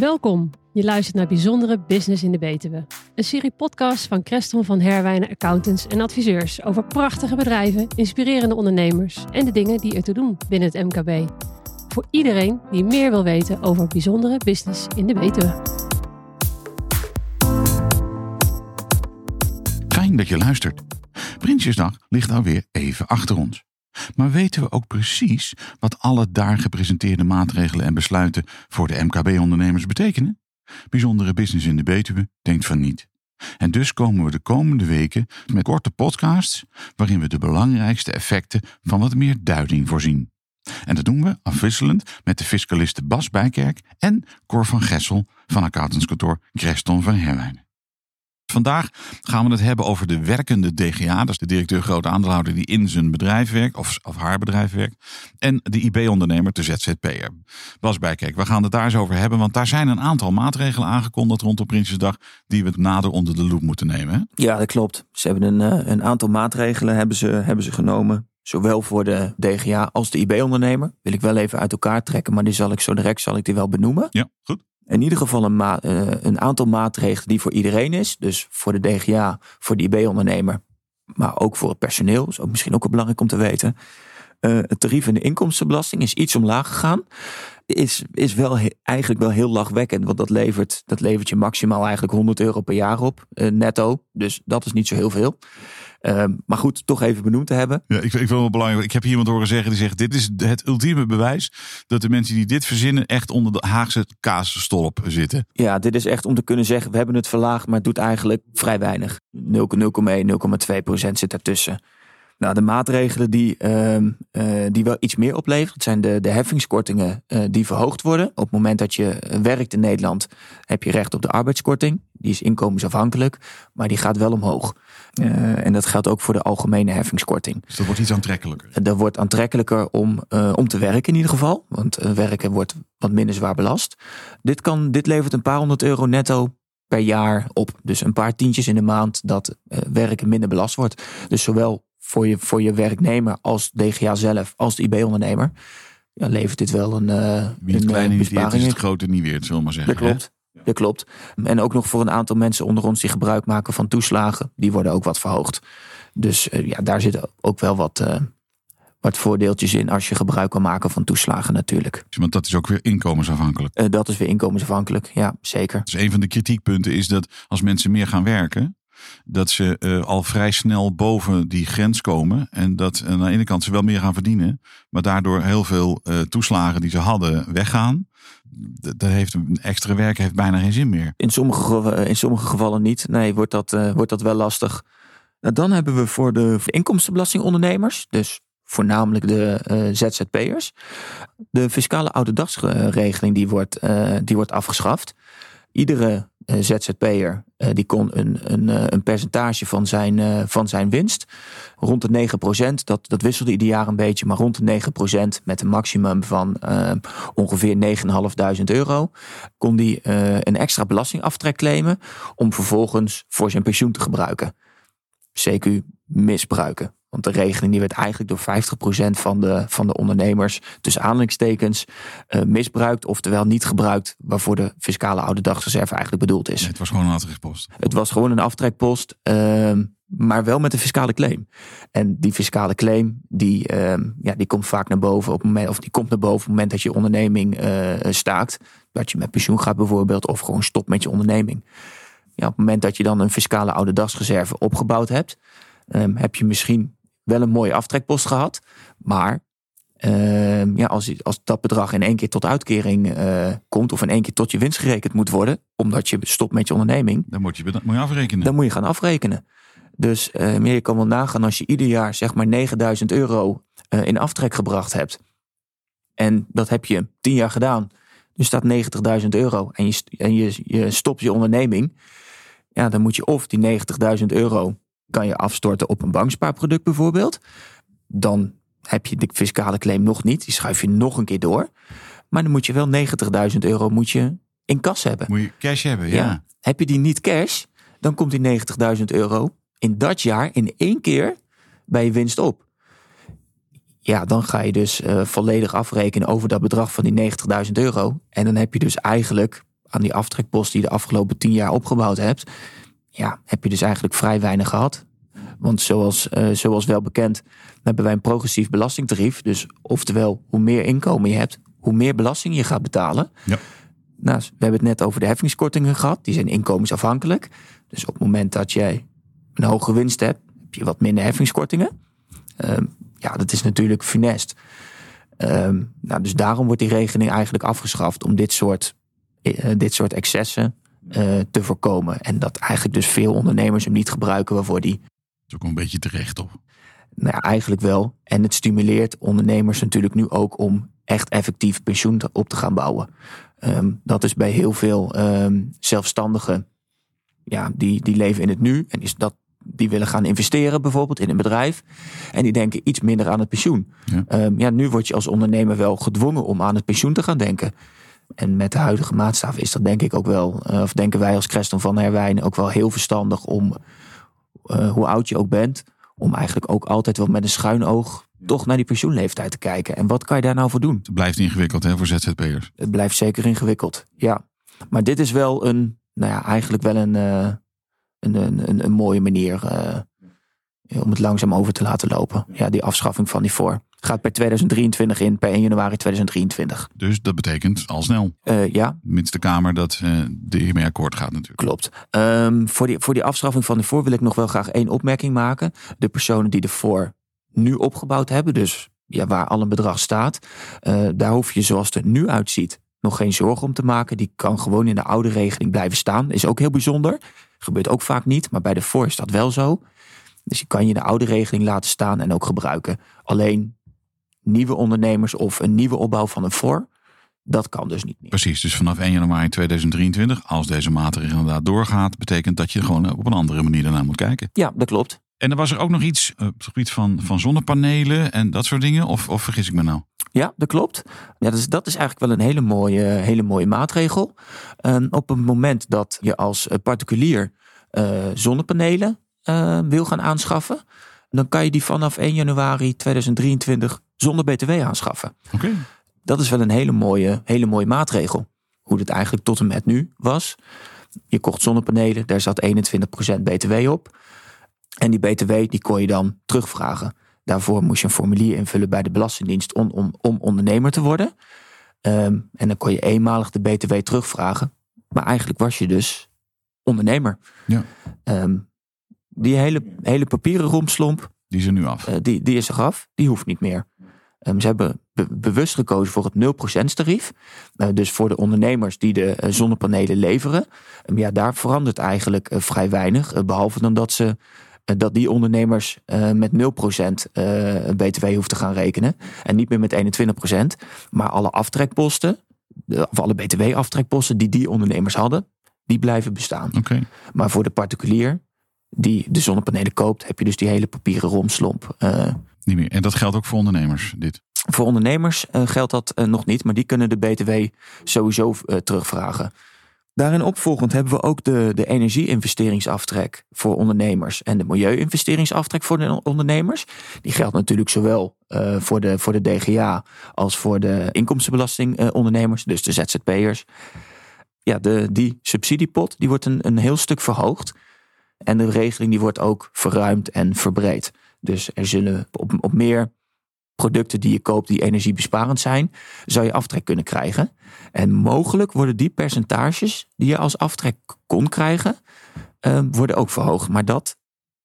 Welkom. Je luistert naar Bijzondere Business in de Betuwe. Een serie podcast van Creston van Herwijnen Accountants en adviseurs over prachtige bedrijven, inspirerende ondernemers en de dingen die er te doen binnen het MKB. Voor iedereen die meer wil weten over bijzondere business in de Betuwe. Fijn dat je luistert. Prinsjesdag ligt alweer even achter ons. Maar weten we ook precies wat alle daar gepresenteerde maatregelen en besluiten voor de MKB-ondernemers betekenen? Bijzondere business in de Betuwe denkt van niet. En dus komen we de komende weken met korte podcasts waarin we de belangrijkste effecten van wat meer duiding voorzien. En dat doen we afwisselend met de fiscalisten Bas Bijkerk en Cor van Gessel van accountantskantoor Creston van Herwijnen. Vandaag gaan we het hebben over de werkende DGA, dat is de directeur grote aandeelhouder die in zijn bedrijf werkt of, of haar bedrijf werkt, en de IB-ondernemer, de ZZP'er. Bas Bijkerk, we gaan het daar eens over hebben, want daar zijn een aantal maatregelen aangekondigd rondom Prinsjesdag die we nader onder de loep moeten nemen. Hè? Ja, dat klopt. Ze hebben een, een aantal maatregelen hebben ze, hebben ze genomen. Zowel voor de DGA als de IB-ondernemer. Wil ik wel even uit elkaar trekken, maar die zal ik zo direct zal ik die wel benoemen. Ja, goed. In ieder geval een, uh, een aantal maatregelen die voor iedereen is. Dus voor de DGA, voor de IB-ondernemer, maar ook voor het personeel. is ook misschien ook belangrijk om te weten. Uh, het tarief in de inkomstenbelasting is iets omlaag gegaan. Is, is wel he- eigenlijk wel heel lachwekkend, want dat levert, dat levert je maximaal eigenlijk 100 euro per jaar op, uh, netto. Dus dat is niet zo heel veel. Uh, maar goed, toch even benoemd te hebben. Ja, ik, ik vind het wel belangrijk. Ik heb hier iemand horen zeggen die zegt: Dit is het ultieme bewijs dat de mensen die dit verzinnen echt onder de Haagse kaasstolp zitten. Ja, dit is echt om te kunnen zeggen: we hebben het verlaagd, maar het doet eigenlijk vrij weinig. 0,1, 0,2 procent zit daartussen. Nou, de maatregelen die, uh, uh, die wel iets meer opleveren, dat zijn de, de heffingskortingen uh, die verhoogd worden. Op het moment dat je werkt in Nederland, heb je recht op de arbeidskorting. Die is inkomensafhankelijk, maar die gaat wel omhoog. En dat geldt ook voor de algemene heffingskorting. Dus dat wordt iets aantrekkelijker. Dat wordt aantrekkelijker om, om te werken in ieder geval. Want werken wordt wat minder zwaar belast. Dit, kan, dit levert een paar honderd euro netto per jaar op. Dus een paar tientjes in de maand dat werken minder belast wordt. Dus zowel voor je, voor je werknemer als DGA zelf, als de IB-ondernemer, ja, levert dit wel een, uh, Wie het een kleine besparing. is het grote niet weer, zullen we maar zeggen. Dat klopt. Ja. Dat klopt. En ook nog voor een aantal mensen onder ons die gebruik maken van toeslagen, die worden ook wat verhoogd. Dus uh, ja, daar zitten ook wel wat, uh, wat voordeeltjes in als je gebruik kan maken van toeslagen natuurlijk. Want dat is ook weer inkomensafhankelijk. dat is weer inkomensafhankelijk, ja zeker. Dus een van de kritiekpunten is dat als mensen meer gaan werken, dat ze uh, al vrij snel boven die grens komen. En dat uh, aan de ene kant ze wel meer gaan verdienen. Maar daardoor heel veel uh, toeslagen die ze hadden weggaan. Dat heeft extra werken heeft bijna geen zin meer. In sommige, in sommige gevallen niet. Nee, wordt dat, wordt dat wel lastig. Nou, dan hebben we voor de, inkomstenbelastingondernemers. Dus voornamelijk de uh, ZZP'ers. De fiscale ouderdagsregeling die wordt, die wordt afgeschaft. Iedere ZZP'er die kon een, een, een, percentage van zijn, van zijn winst, rond de 9%, dat, dat wisselde ieder jaar een beetje, maar rond de 9% met een maximum van ongeveer 9.500 euro, kon die een extra belastingaftrek claimen om vervolgens voor zijn pensioen te gebruiken. CQ misbruiken. Want de regeling die werd eigenlijk door 50% van de, van de ondernemers, tussen aanhalingstekens, uh, misbruikt. Oftewel niet gebruikt waarvoor de fiscale oude dagsreserve eigenlijk bedoeld is. Nee, het was gewoon een aftrekpost. Het was gewoon een aftrekpost, uh, maar wel met een fiscale claim. En die fiscale claim, die, uh, ja, die komt vaak naar boven op het moment, of die komt naar boven op het moment dat je onderneming eh, staakt. Dat je met pensioen gaat bijvoorbeeld, of gewoon stopt met je onderneming. Ja, op het moment dat je dan een fiscale oude dagsreserve opgebouwd hebt, um, heb je misschien wel een mooie aftrekpost gehad. Maar uh, ja, als, als dat bedrag in één keer tot uitkering uh, komt, of in één keer tot je winst gerekend moet worden, omdat je stopt met je onderneming, dan moet je, moet je afrekenen. Dan moet je gaan afrekenen. Dus uh, je kan wel nagaan als je ieder jaar zeg maar 9000 euro uh, in aftrek gebracht hebt. En dat heb je tien jaar gedaan. Dus staat 90.000 euro en, je, en je, je stopt je onderneming. Ja, dan moet je of die 90.000 euro kan je afstorten op een bankspaarproduct bijvoorbeeld. Dan heb je de fiscale claim nog niet. Die schuif je nog een keer door. Maar dan moet je wel 90.000 euro moet je in kas hebben. Moet je cash hebben, ja. ja. Heb je die niet cash, dan komt die 90.000 euro in dat jaar in één keer bij je winst op. Ja, dan ga je dus uh, volledig afrekenen over dat bedrag van die 90.000 euro. En dan heb je dus eigenlijk aan die aftrekpost die je de afgelopen tien jaar opgebouwd hebt, ja, heb je dus eigenlijk vrij weinig gehad. Want zoals, uh, zoals wel bekend hebben wij een progressief belastingtarief. Dus oftewel, hoe meer inkomen je hebt, hoe meer belasting je gaat betalen. Ja. Nou, we hebben het net over de heffingskortingen gehad. Die zijn inkomensafhankelijk. Dus op het moment dat jij een hoge winst hebt, heb je wat minder heffingskortingen. Ehm, ja, dat is natuurlijk funest. Ehm, nou, dus daarom wordt die regeling eigenlijk afgeschaft om dit soort, uh, dit soort excessen te voorkomen. En dat eigenlijk dus veel ondernemers hem niet gebruiken, waarvoor die. Dat is ook een beetje terecht, toch? Nou ja, eigenlijk wel. En het stimuleert ondernemers natuurlijk nu ook om echt effectief pensioen op te gaan bouwen. Um, dat is bij heel veel um, zelfstandigen, ja, die, die leven in het nu. En is dat, die willen gaan investeren bijvoorbeeld in een bedrijf. En die denken iets minder aan het pensioen. Ja. Um, ja, nu word je als ondernemer wel gedwongen om aan het pensioen te gaan denken. En met de huidige maatstaf is dat denk ik ook wel, uh, of denken wij als Creston van Herwijnen ook wel heel verstandig om, uh, hoe oud je ook bent, om eigenlijk ook altijd wel met een schuin oog toch naar die pensioenleeftijd te kijken. En wat kan je daar nou voor doen? Het blijft ingewikkeld hè, voor ZZP'ers. Het blijft zeker ingewikkeld, ja. Maar dit is wel een, nou ja, eigenlijk wel een, uh, een, een, een, mooie manier om het langzaam over te laten lopen. Ja, die afschaffing van die voor. Gaat per 2023 in, per 1 januari 2023. Dus dat betekent al snel. Uh, ja. Mits de Kamer dat uh, er hiermee akkoord gaat natuurlijk. Klopt. Um, voor, die, voor die afschaffing van de voor wil ik nog wel graag één opmerking maken. De personen die de voor nu opgebouwd hebben, dus ja, waar al een bedrag staat, uh, daar hoef je zoals het er nu uitziet nog geen zorgen om te maken. Die kan gewoon in de oude regeling blijven staan. Is ook heel bijzonder. Gebeurt ook vaak niet, maar bij de voor is dat wel zo. Dus je kan je de oude regeling laten staan en ook gebruiken. Alleen nieuwe ondernemers of een nieuwe opbouw van een voor, dat kan dus niet meer. Precies, dus vanaf 1 januari 2023, als deze maatregel inderdaad doorgaat, betekent dat je gewoon op een andere manier daarna moet kijken. Ja, dat klopt. En er was er ook nog iets op het gebied van, van zonnepanelen en dat soort dingen, of, of vergis ik me nou? Ja, dat klopt. Ja, dus dat is eigenlijk wel een hele mooie, hele mooie maatregel. Um, op het moment dat je als particulier uh, zonnepanelen uh, wil gaan aanschaffen, dan kan je die vanaf 1 januari 2023 zonder BTW aanschaffen. Okay. Dat is wel een hele mooie, hele mooie maatregel. Hoe het eigenlijk tot en met nu was. Je kocht zonnepanelen, daar zat 21% BTW op. En die BTW die kon je dan terugvragen. Daarvoor moest je een formulier invullen bij de Belastingdienst om, om, om ondernemer te worden. Um, en dan kon je eenmalig de BTW terugvragen. Maar eigenlijk was je dus ondernemer. Ja. Um, die hele, hele papieren romslomp. Die is er nu af. Uh, die, die is er af. Die hoeft niet meer. Um, ze hebben be bewust gekozen voor het 0% tarief. Uh, dus voor de ondernemers die de uh, zonnepanelen leveren. Um, ja, daar verandert eigenlijk vrij weinig. behalve dan dat ze dat die ondernemers met 0% BTW hoeven te gaan rekenen. En niet meer met 21%. Maar alle aftrekposten, of alle BTW-aftrekposten die die ondernemers hadden, die blijven bestaan. Okay. Maar voor de particulier die de zonnepanelen koopt, heb je dus die hele papieren romslomp. Uh, niet meer. En dat geldt ook voor ondernemers, dit? Voor ondernemers uh, geldt dat uh, nog niet, maar die kunnen de BTW sowieso terugvragen. Daarin opvolgend hebben we ook de, de energie-investeringsaftrek voor ondernemers en de milieu-investeringsaftrek voor de ondernemers. Die geldt natuurlijk zowel voor, de, voor de DGA als voor de inkomstenbelastingondernemers, dus de ZZP'ers. Ja, de, die subsidiepot die wordt een, een heel stuk verhoogd. En de regeling die wordt ook verruimd en verbreed. Dus er zullen op, op meer producten die je koopt die energiebesparend zijn, zou je aftrek kunnen krijgen. En mogelijk worden die percentages die je als aftrek kon krijgen, uh, worden ook verhoogd. Maar dat,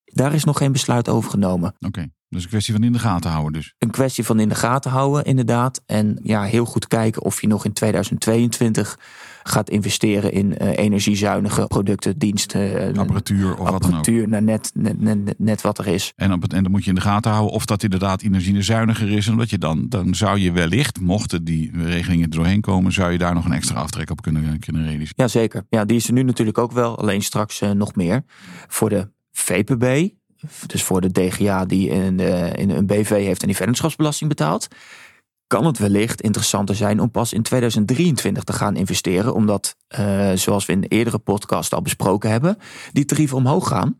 daar is nog geen besluit over genomen. Oké, okay. dus een kwestie van in de gaten houden dus. Een kwestie van in de gaten houden, inderdaad. En ja, heel goed kijken of je nog in 2022 gaat investeren in uh, energiezuinige producten, diensten. Uh, apparatuur of apparatuur, wat dan ook. net, net, net, net wat er is. En, op het, en dan moet je in de gaten houden of dat inderdaad energiezuiniger is. Omdat je dan, dan zou je wellicht, mochten die regelingen er doorheen komen, zou je daar nog een extra aftrek op kunnen, kunnen realiseren. Jazeker. Ja, die is er nu natuurlijk ook wel, alleen straks uh, nog meer. Voor de VPB, dus voor de DGA die in een BV heeft en die vennootschapsbelasting betaalt kan het wellicht interessanter zijn om pas in 2023 te gaan investeren. Omdat, uh, zoals we in de eerdere podcast al besproken hebben, die tarieven omhoog gaan.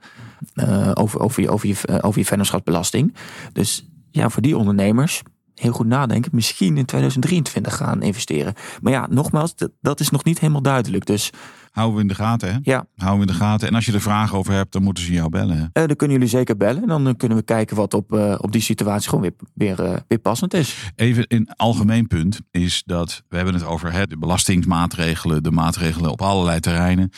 Uh, over, over, je, over, je, over je vennootschapsbelasting. Dus ja, voor die ondernemers heel goed nadenken, misschien in 2023 gaan investeren. Maar ja, nogmaals, dat is nog niet helemaal duidelijk. Dus Houden we in de gaten, hè? ja, Houden we in de gaten. En als je er vragen over hebt, dan moeten ze jou bellen. Hè? eh, dan kunnen jullie zeker bellen. En dan eh, kunnen we kijken wat op, eh, op die situatie gewoon weer, weer, weer passend is. Even een algemeen punt is dat we hebben het over hè, de belastingsmaatregelen, de maatregelen op allerlei terreinen.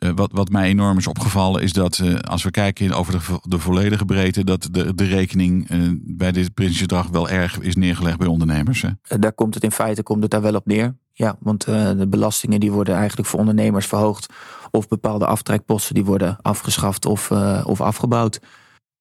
Eh, wat, wat mij enorm is opgevallen is dat eh, als we kijken over de, de volledige breedte, dat de, de rekening eh, bij dit Prinsjesdag wel erg is neergelegd bij ondernemers. Hè? Daar komt het in feite komt het daar wel op neer. Ja, want de belastingen die worden eigenlijk voor ondernemers verhoogd. Of bepaalde aftrekposten die worden afgeschaft of, of afgebouwd.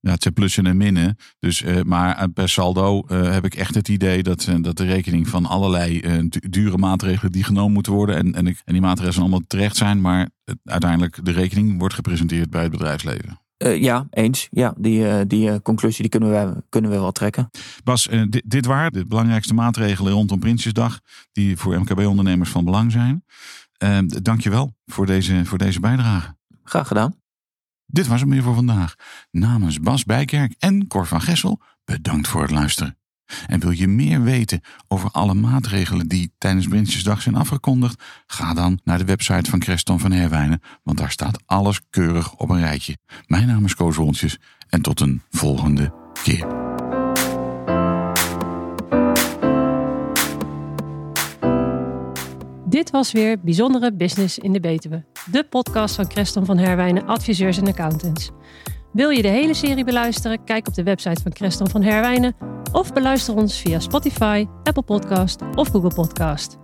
Ja, het zijn plussen en minnen. Dus, eh, maar eh, per saldo eh, heb ik echt het idee dat, dat de rekening van allerlei du- dure maatregelen die genomen moeten worden. En, en, ik- en die maatregelen zijn allemaal terecht zijn. Maar uiteindelijk de rekening wordt gepresenteerd bij het bedrijfsleven. Ja, eens. Ja, die, die conclusie die kunnen, we, kunnen we wel trekken. Bas, dit, dit waren de belangrijkste maatregelen rondom Prinsjesdag. Die voor MKB-ondernemers van belang zijn. Dank je wel voor deze, voor deze bijdrage. Graag gedaan. Dit was hem weer voor vandaag. Namens Bas Bijkerk en Cor van Gessel, bedankt voor het luisteren. En wil je meer weten over alle maatregelen die tijdens Prinsjesdag zijn afgekondigd? Ga dan naar de website van Creston van Herwijnen, want daar staat alles keurig op een rijtje. Mijn naam is Koos en tot een volgende keer. Dit was weer Bijzondere Business in de Betuwe. De podcast van Creston van Herwijnen Adviseurs en Accountants. Wil je de hele serie beluisteren? Kijk op de website van Creston van Herwijnen of beluister ons via Spotify, Apple Podcast of Google Podcast.